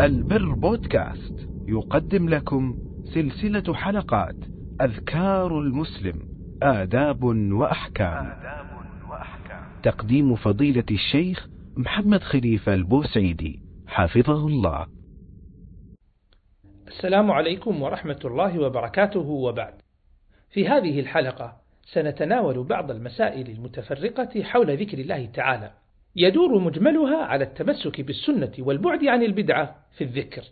البر بودكاست يقدم لكم سلسلة حلقات أذكار المسلم آداب وأحكام. تقديم فضيلة الشيخ محمد خليفة البوسعيدي حفظه الله. السلام عليكم ورحمة الله وبركاته وبعد. في هذه الحلقة سنتناول بعض المسائل المتفرقة حول ذكر الله تعالى. يدور مجملها على التمسك بالسنة والبعد عن البدعة في الذكر.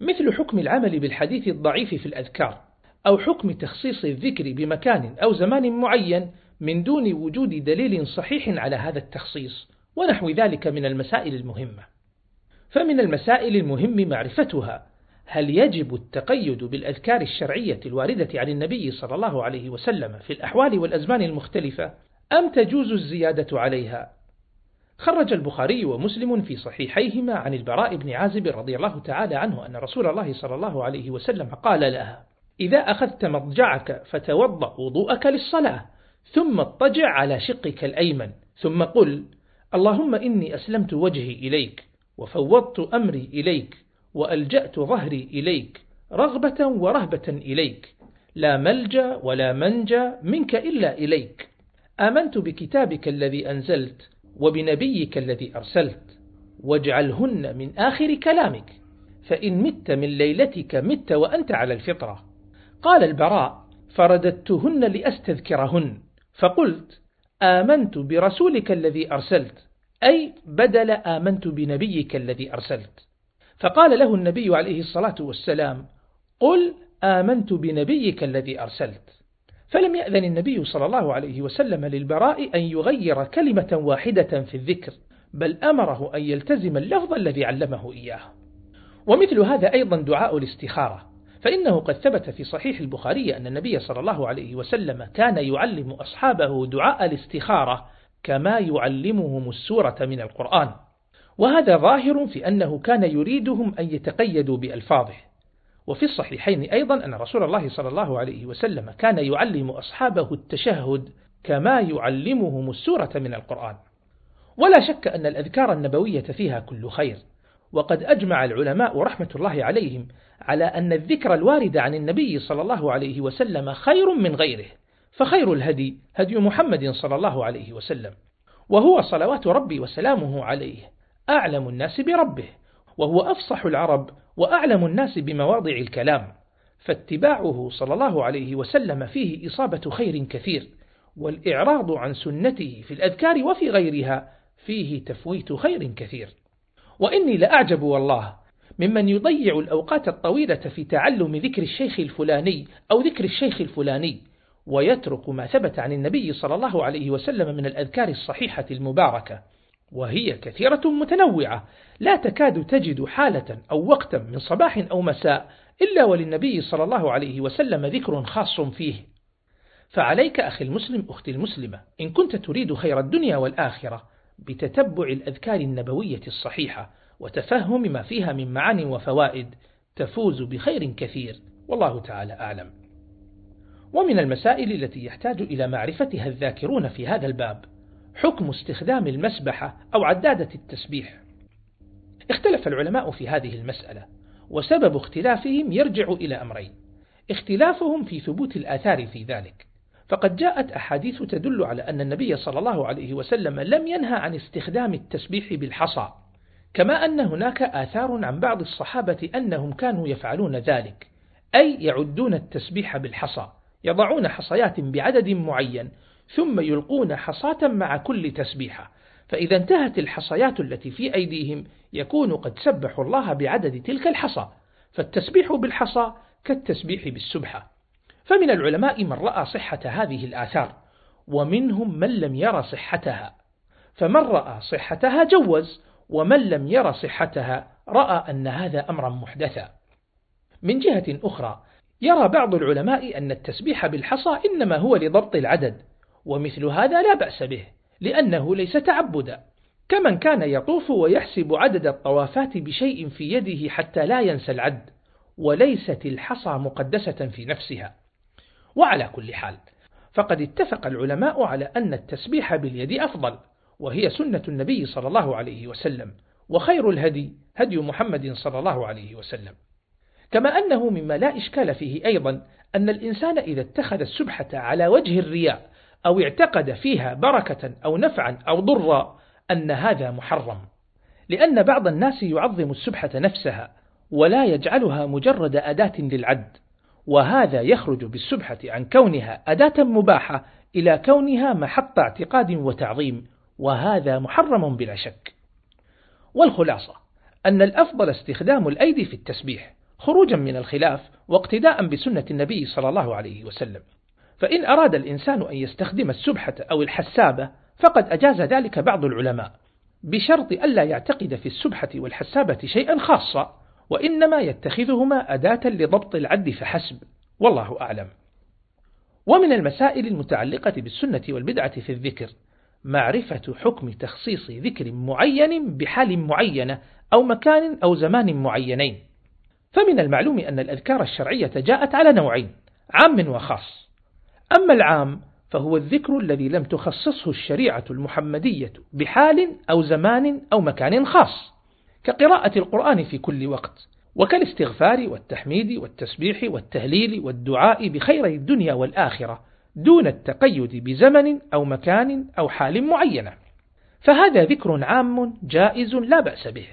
مثل حكم العمل بالحديث الضعيف في الأذكار أو حكم تخصيص الذكر بمكان أو زمان معين من دون وجود دليل صحيح على هذا التخصيص ونحو ذلك من المسائل المهمة. فمن المسائل المهم معرفتها هل يجب التقيد بالأذكار الشرعية الواردة عن النبي صلى الله عليه وسلم في الأحوال والأزمان المختلفة أم تجوز الزيادة عليها؟ خرج البخاري ومسلم في صحيحيهما عن البراء بن عازب رضي الله تعالى عنه أن رسول الله صلى الله عليه وسلم قال لها إذا أخذت مضجعك فتوضأ وضوءك للصلاة ثم اضطجع على شقك الأيمن ثم قل اللهم إني أسلمت وجهي إليك وفوضت أمري إليك وألجأت ظهري إليك رغبة ورهبة إليك لا ملجأ ولا منجا منك إلا إليك آمنت بكتابك الذي أنزلت وبنبيك الذي أرسلت واجعلهن من آخر كلامك فإن مت من ليلتك مت وأنت على الفطرة. قال البراء فرددتهن لأستذكرهن. فقلت آمنت برسولك الذي أرسلت أي بدل آمنت بنبيك الذي أرسلت. فقال له النبي عليه الصلاة والسلام قل آمنت بنبيك الذي أرسلت. فلم يأذن النبي صلى الله عليه وسلم للبراء أن يغير كلمة واحدة في الذكر بل أمره أن يلتزم اللفظ الذي علمه إياه. ومثل هذا أيضا دعاء الاستخارة فإنه قد ثبت في صحيح البخاري أن النبي صلى الله عليه وسلم كان يعلم أصحابه دعاء الاستخارة كما يعلمهم السورة من القرآن. وهذا ظاهر في أنه كان يريدهم أن يتقيدوا بألفاظه. وفي الصحيحين أيضا أن رسول الله صلى الله عليه وسلم كان يعلم أصحابه التشهد كما يعلمهم السورة من القرآن. ولا شك أن الأذكار النبوية فيها كل خير. وقد أجمع العلماء رحمة الله عليهم على أن الذكر الوارد عن النبي صلى الله عليه وسلم خير من غيره فخير الهدي هدي محمد صلى الله عليه وسلم. وهو صلوات ربي وسلامه عليه أعلم الناس بربه وهو أفصح العرب وأعلم الناس بمواضع الكلام فاتباعه صلى الله عليه وسلم فيه إصابة خير كثير والإعراض عن سنته في الأذكار وفي غيرها فيه تفويت خير كثير. وإني لأعجب والله ممن يضيع الأوقات الطويلة في تعلم ذكر الشيخ الفلاني أو ذكر الشيخ الفلاني ويترك ما ثبت عن النبي صلى الله عليه وسلم من الأذكار الصحيحة المباركة. وهي كثيرة متنوعة. لا تكاد تجد حالة أو وقتا من صباح أو مساء إلا وللنبي صلى الله عليه وسلم ذكر خاص فيه. فعليك أخي المسلم أختي المسلمة إن كنت تريد خير الدنيا والآخرة بتتبع الأذكار النبوية الصحيحة وتفهم ما فيها من معاني وفوائد تفوز بخير كثير. والله تعالى أعلم. ومن المسائل التي يحتاج إلى معرفتها الذاكرون في هذا الباب. حكم استخدام المسبحة أو عدادة التسبيح. اختلف العلماء في هذه المسألة وسبب اختلافهم يرجع إلى أمرين اختلافهم في ثبوت الآثار في ذلك. فقد جاءت أحاديث تدل على أن النبي صلى الله عليه وسلم لم ينهى عن استخدام التسبيح بالحصى كما أن هناك آثار عن بعض الصحابة أنهم كانوا يفعلون ذلك أي يعدون التسبيح بالحصى يضعون حصيات بعدد معين ثم يلقون حصاة مع كل تسبيحة. فإذا انتهت الحصيات التي في أيديهم يكون قد سبحوا الله بعدد تلك الحصى. فالتسبيح بالحصى كالتسبيح بالسبحة. فمن العلماء من رأى صحة هذه الآثار ومنهم من لم ير صحتها. فمن رأى صحتها جوز ومن لم ير صحتها رأى أن هذا أمرا محدثا. من جهة أخرى يرى بعض العلماء أن التسبيح بالحصى إنما هو لضبط العدد. ومثل هذا لا بأس به لأنه ليس تعبدا. كمن كان يطوف ويحسب عدد الطوافات بشيء في يده حتى لا ينسى العد وليست الحصى مقدسة في نفسها. وعلى كل حال فقد اتفق العلماء على أن التسبيح باليد أفضل وهي سنة النبي صلى الله عليه وسلم وخير الهدي هدي محمد صلى الله عليه وسلم. كما أنه مما لا إشكال فيه أيضا أن الإنسان إذا اتخذ السبحة على وجه الرياء أو اعتقد فيها بركة أو نفعا أو ضرا أن هذا محرم. لأن بعض الناس يعظم السبحة نفسها ولا يجعلها مجرد أداة للعد وهذا يخرج بالسبحة عن كونها أداة مباحة إلى كونها محط اعتقاد وتعظيم وهذا محرم بلا شك. والخلاصة أن الأفضل استخدام الأيدي في التسبيح خروجا من الخلاف واقتداء بسنة النبي صلى الله عليه وسلم. فإن أراد الإنسان أن يستخدم السبحة أو الحسابة فقد أجاز ذلك بعض العلماء بشرط ألا يعتقد في السبحة والحسابة شيئا خاصا وإنما يتخذهما أداة لضبط العد فحسب والله أعلم. ومن المسائل المتعلقة بالسنة والبدعة في الذكر معرفة حكم تخصيص ذكر معين بحال معينة أو مكان أو زمان معينين. فمن المعلوم أن الأذكار الشرعية جاءت على نوعين عام وخاص. أما العام فهو الذكر الذي لم تخصصه الشريعة المحمدية بحال أو زمان أو مكان خاص كقراءة القرآن في كل وقت وكالاستغفار والتحميد والتسبيح والتهليل والدعاء بخير الدنيا والآخرة دون التقيد بزمن أو مكان أو حال معينة. فهذا ذكر عام جائز لا بأس به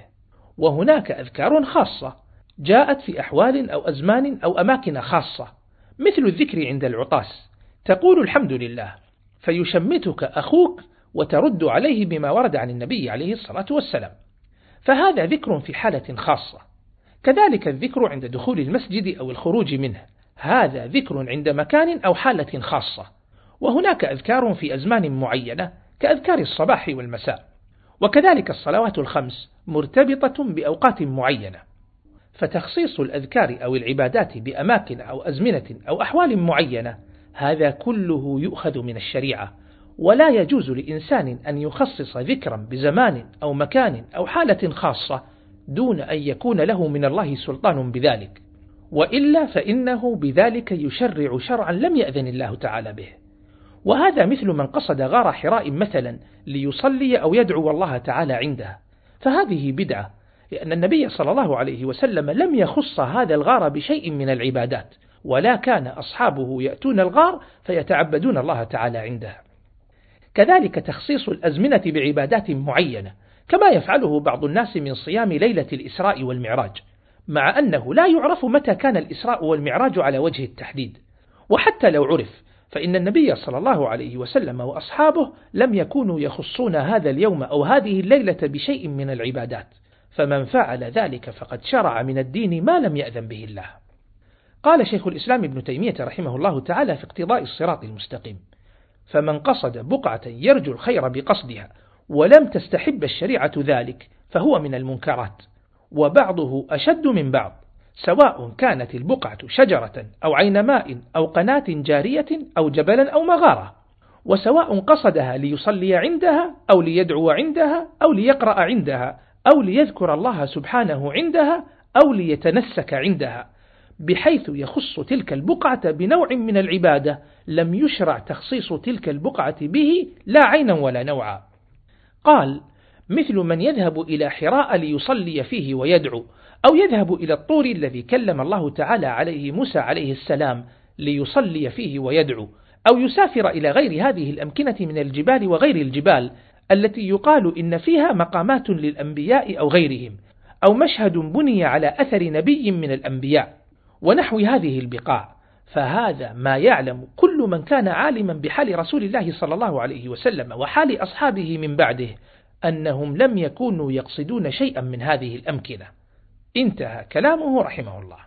وهناك أذكار خاصة جاءت في أحوال أو أزمان أو أماكن خاصة مثل الذكر عند العطاس تقول الحمد لله فيشمتك أخوك وترد عليه بما ورد عن النبي عليه الصلاة والسلام. فهذا ذكر في حالة خاصة. كذلك الذكر عند دخول المسجد أو الخروج منه. هذا ذكر عند مكان أو حالة خاصة. وهناك أذكار في أزمان معينة كأذكار الصباح والمساء. وكذلك الصلوات الخمس مرتبطة بأوقات معينة. فتخصيص الأذكار أو العبادات بأماكن أو أزمنة أو أحوال معينة هذا كله يؤخذ من الشريعة. ولا يجوز لإنسان أن يخصص ذكرا بزمان أو مكان أو حالة خاصة دون أن يكون له من الله سلطان بذلك. وإلا فإنه بذلك يشرع شرعا لم يأذن الله تعالى به. وهذا مثل من قصد غار حراء مثلا ليصلي أو يدعو الله تعالى عنده. فهذه بدعة لأن النبي صلى الله عليه وسلم لم يخص هذا الغار بشيء من العبادات. ولا كان أصحابه يأتون الغار فيتعبدون الله تعالى عنده كذلك تخصيص الأزمنة بعبادات معينة كما يفعله بعض الناس من صيام ليلة الإسراء والمعراج مع أنه لا يعرف متى كان الإسراء والمعراج على وجه التحديد. وحتى لو عرف فإن النبي صلى الله عليه وسلم وأصحابه لم يكونوا يخصون هذا اليوم أو هذه الليلة بشيء من العبادات فمن فعل ذلك فقد شرع من الدين ما لم يأذن به الله. قال شيخ الإسلام ابن تيمية رحمه الله تعالى في اقتضاء الصراط المستقيم فمن قصد بقعة يرجو الخير بقصدها ولم تستحب الشريعة ذلك فهو من المنكرات وبعضه أشد من بعض سواء كانت البقعة شجرة أو عين ماء أو قناة جارية أو جبلا أو مغارة وسواء قصدها ليصلي عندها أو ليدعو عندها أو ليقرأ عندها أو ليذكر الله سبحانه عندها أو ليتنسك عندها. بحيث يخص تلك البقعة بنوع من العبادة لم يشرع تخصيص تلك البقعة به لا عينا ولا نوعا. قال مثل من يذهب إلى حراء ليصلي فيه ويدعو أو يذهب إلى الطور الذي كلم الله تعالى عليه موسى عليه السلام ليصلي فيه ويدعو أو يسافر إلى غير هذه الأمكنة من الجبال وغير الجبال التي يقال إن فيها مقامات للأنبياء أو غيرهم أو مشهد بني على أثر نبي من الأنبياء. ونحو هذه البقاع. فهذا ما يعلم كل من كان عالما بحال رسول الله صلى الله عليه وسلم وحال أصحابه من بعده أنهم لم يكونوا يقصدون شيئا من هذه الأمكنة. انتهى كلامه رحمه الله.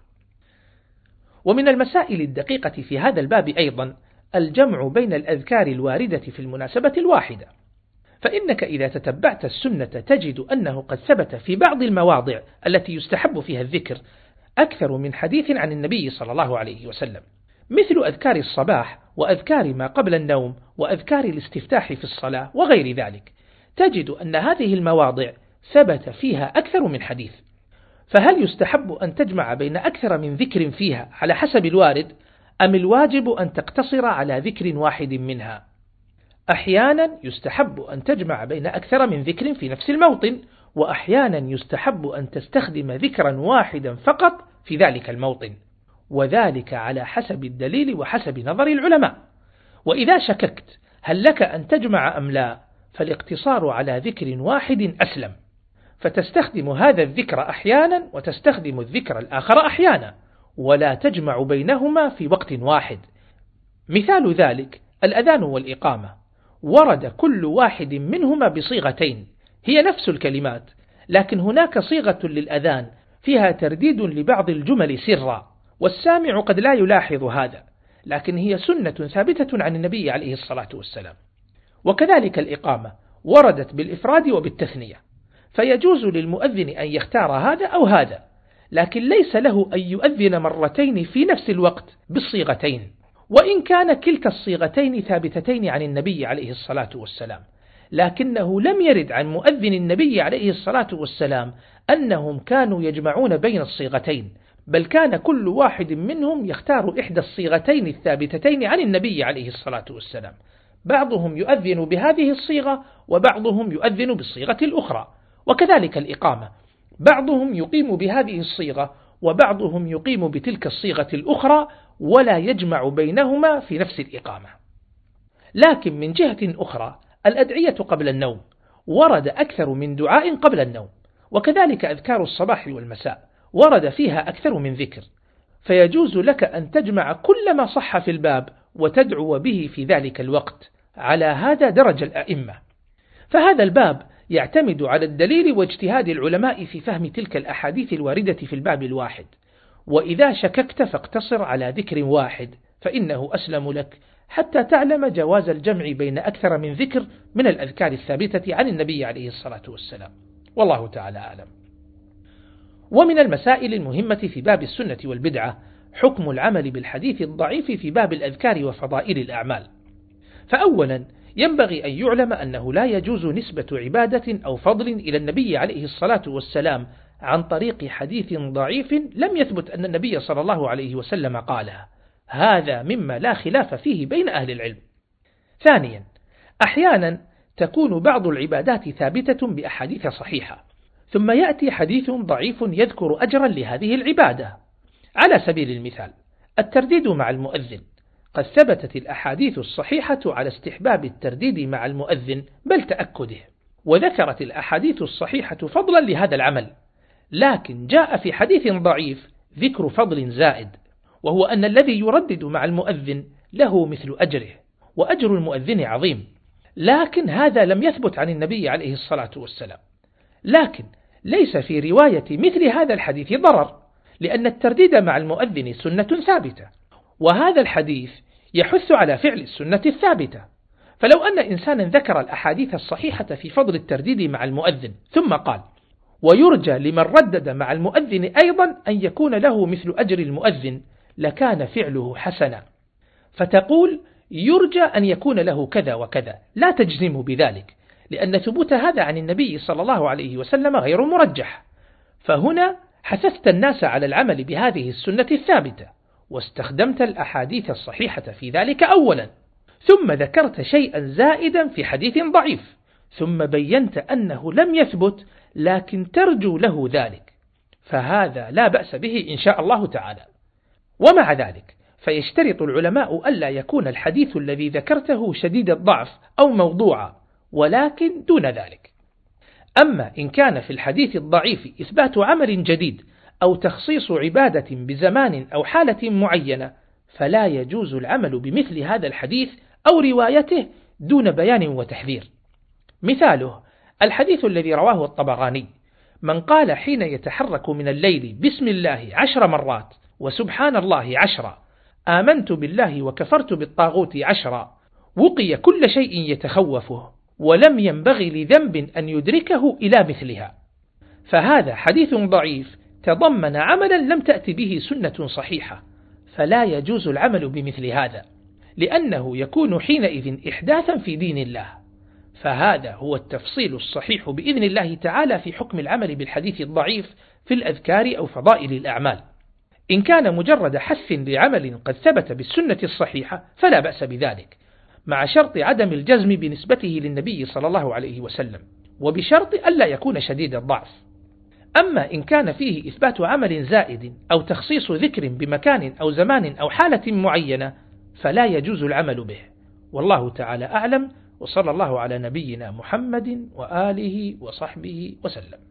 ومن المسائل الدقيقة في هذا الباب أيضا الجمع بين الأذكار الواردة في المناسبة الواحدة. فإنك إذا تتبعت السنة تجد أنه قد ثبت في بعض المواضع التي يستحب فيها الذكر أكثر من حديث عن النبي صلى الله عليه وسلم مثل أذكار الصباح وأذكار ما قبل النوم وأذكار الاستفتاح في الصلاة وغير ذلك تجد أن هذه المواضع ثبت فيها أكثر من حديث. فهل يستحب أن تجمع بين أكثر من ذكر فيها على حسب الوارد أم الواجب أن تقتصر على ذكر واحد منها؟ أحيانا يستحب أن تجمع بين أكثر من ذكر في نفس الموطن وأحيانا يستحب أن تستخدم ذكرا واحدا فقط في ذلك الموطن وذلك على حسب الدليل وحسب نظر العلماء. وإذا شككت هل لك أن تجمع أم لا؟ فالاقتصار على ذكر واحد أسلم. فتستخدم هذا الذكر أحيانا وتستخدم الذكر الآخر أحيانا ولا تجمع بينهما في وقت واحد. مثال ذلك الأذان والإقامة. ورد كل واحد منهما بصيغتين. هي نفس الكلمات لكن هناك صيغة للأذان فيها ترديد لبعض الجمل سرا والسامع قد لا يلاحظ هذا لكن هي سنة ثابتة عن النبي عليه الصلاة والسلام. وكذلك الإقامة وردت بالإفراد وبالتثنية فيجوز للمؤذن أن يختار هذا أو هذا لكن ليس له أن يؤذن مرتين في نفس الوقت بالصيغتين وإن كان كلتا الصيغتين ثابتتين عن النبي عليه الصلاة والسلام. لكنه لم يرد عن مؤذن النبي عليه الصلاة والسلام أنهم كانوا يجمعون بين الصيغتين بل كان كل واحد منهم يختار إحدى الصيغتين الثابتتين عن النبي عليه الصلاة والسلام. بعضهم يؤذن بهذه الصيغة وبعضهم يؤذن بالصيغة الأخرى وكذلك الإقامة. بعضهم يقيم بهذه الصيغة وبعضهم يقيم بتلك الصيغة الأخرى ولا يجمع بينهما في نفس الإقامة. لكن من جهة أخرى الأدعية قبل النوم ورد أكثر من دعاء قبل النوم وكذلك أذكار الصباح والمساء ورد فيها أكثر من ذكر. فيجوز لك أن تجمع كل ما صح في الباب وتدعو به في ذلك الوقت على هذا درج الأئمة. فهذا الباب يعتمد على الدليل واجتهاد العلماء في فهم تلك الأحاديث الواردة في الباب الواحد. وإذا شككت فاقتصر على ذكر واحد فإنه أسلم لك حتى تعلم جواز الجمع بين أكثر من ذكر من الأذكار الثابتة عن النبي عليه الصلاة والسلام. والله تعالى أعلم. ومن المسائل المهمة في باب السنة والبدعة حكم العمل بالحديث الضعيف في باب الأذكار وفضائل الأعمال. فأولا ينبغي أن يعلم أنه لا يجوز نسبة عبادة أو فضل إلى النبي عليه الصلاة والسلام عن طريق حديث ضعيف لم يثبت أن النبي صلى الله عليه وسلم قالها هذا مما لا خلاف فيه بين أهل العلم. ثانيا أحيانا تكون بعض العبادات ثابتة بأحاديث صحيحة ثم يأتي حديث ضعيف يذكر أجرا لهذه العبادة. على سبيل المثال الترديد مع المؤذن. قد ثبتت الأحاديث الصحيحة على استحباب الترديد مع المؤذن بل تأكده. وذكرت الأحاديث الصحيحة فضلا لهذا العمل. لكن جاء في حديث ضعيف ذكر فضل زائد. وهو أن الذي يردد مع المؤذن له مثل أجره وأجر المؤذن عظيم. لكن هذا لم يثبت عن النبي عليه الصلاة والسلام. لكن ليس في رواية مثل هذا الحديث ضرر لأن الترديد مع المؤذن سنة ثابتة وهذا الحديث يحث على فعل السنة الثابتة. فلو أن إنسانا ذكر الأحاديث الصحيحة في فضل الترديد مع المؤذن ثم قال ويرجى لمن ردد مع المؤذن أيضا أن يكون له مثل أجر المؤذن لكان فعله حسنا. فتقول يرجى أن يكون له كذا وكذا. لا تجزم بذلك لأن ثبوت هذا عن النبي صلى الله عليه وسلم غير مرجح. فهنا حثثت الناس على العمل بهذه السنة الثابتة واستخدمت الأحاديث الصحيحة في ذلك أولا. ثم ذكرت شيئا زائدا في حديث ضعيف. ثم بينت أنه لم يثبت لكن ترجو له ذلك. فهذا لا بأس به إن شاء الله تعالى. ومع ذلك فيشترط العلماء ألا يكون الحديث الذي ذكرته شديد الضعف أو موضوعا ولكن دون ذلك. أما إن كان في الحديث الضعيف إثبات عمل جديد أو تخصيص عبادة بزمان أو حالة معينة فلا يجوز العمل بمثل هذا الحديث أو روايته دون بيان وتحذير. مثاله الحديث الذي رواه الطبراني من قال حين يتحرك من الليل بسم الله عشر مرات وسبحان الله عشرا. آمنت بالله وكفرت بالطاغوت عشرا. وقي كل شيء يتخوفه ولم ينبغي لذنب أن يدركه إلى مثلها. فهذا حديث ضعيف تضمن عملا لم تأت به سنة صحيحة. فلا يجوز العمل بمثل هذا لأنه يكون حينئذ إحداثا في دين الله. فهذا هو التفصيل الصحيح بإذن الله تعالى في حكم العمل بالحديث الضعيف في الأذكار أو فضائل الأعمال. إن كان مجرد حث لعمل قد ثبت بالسنة الصحيحة فلا بأس بذلك مع شرط عدم الجزم بنسبته للنبي صلى الله عليه وسلم وبشرط ألا يكون شديد الضعف. أما إن كان فيه إثبات عمل زائد أو تخصيص ذكر بمكان أو زمان أو حالة معينة فلا يجوز العمل به. والله تعالى أعلم وصلى الله على نبينا محمد وآله وصحبه وسلم.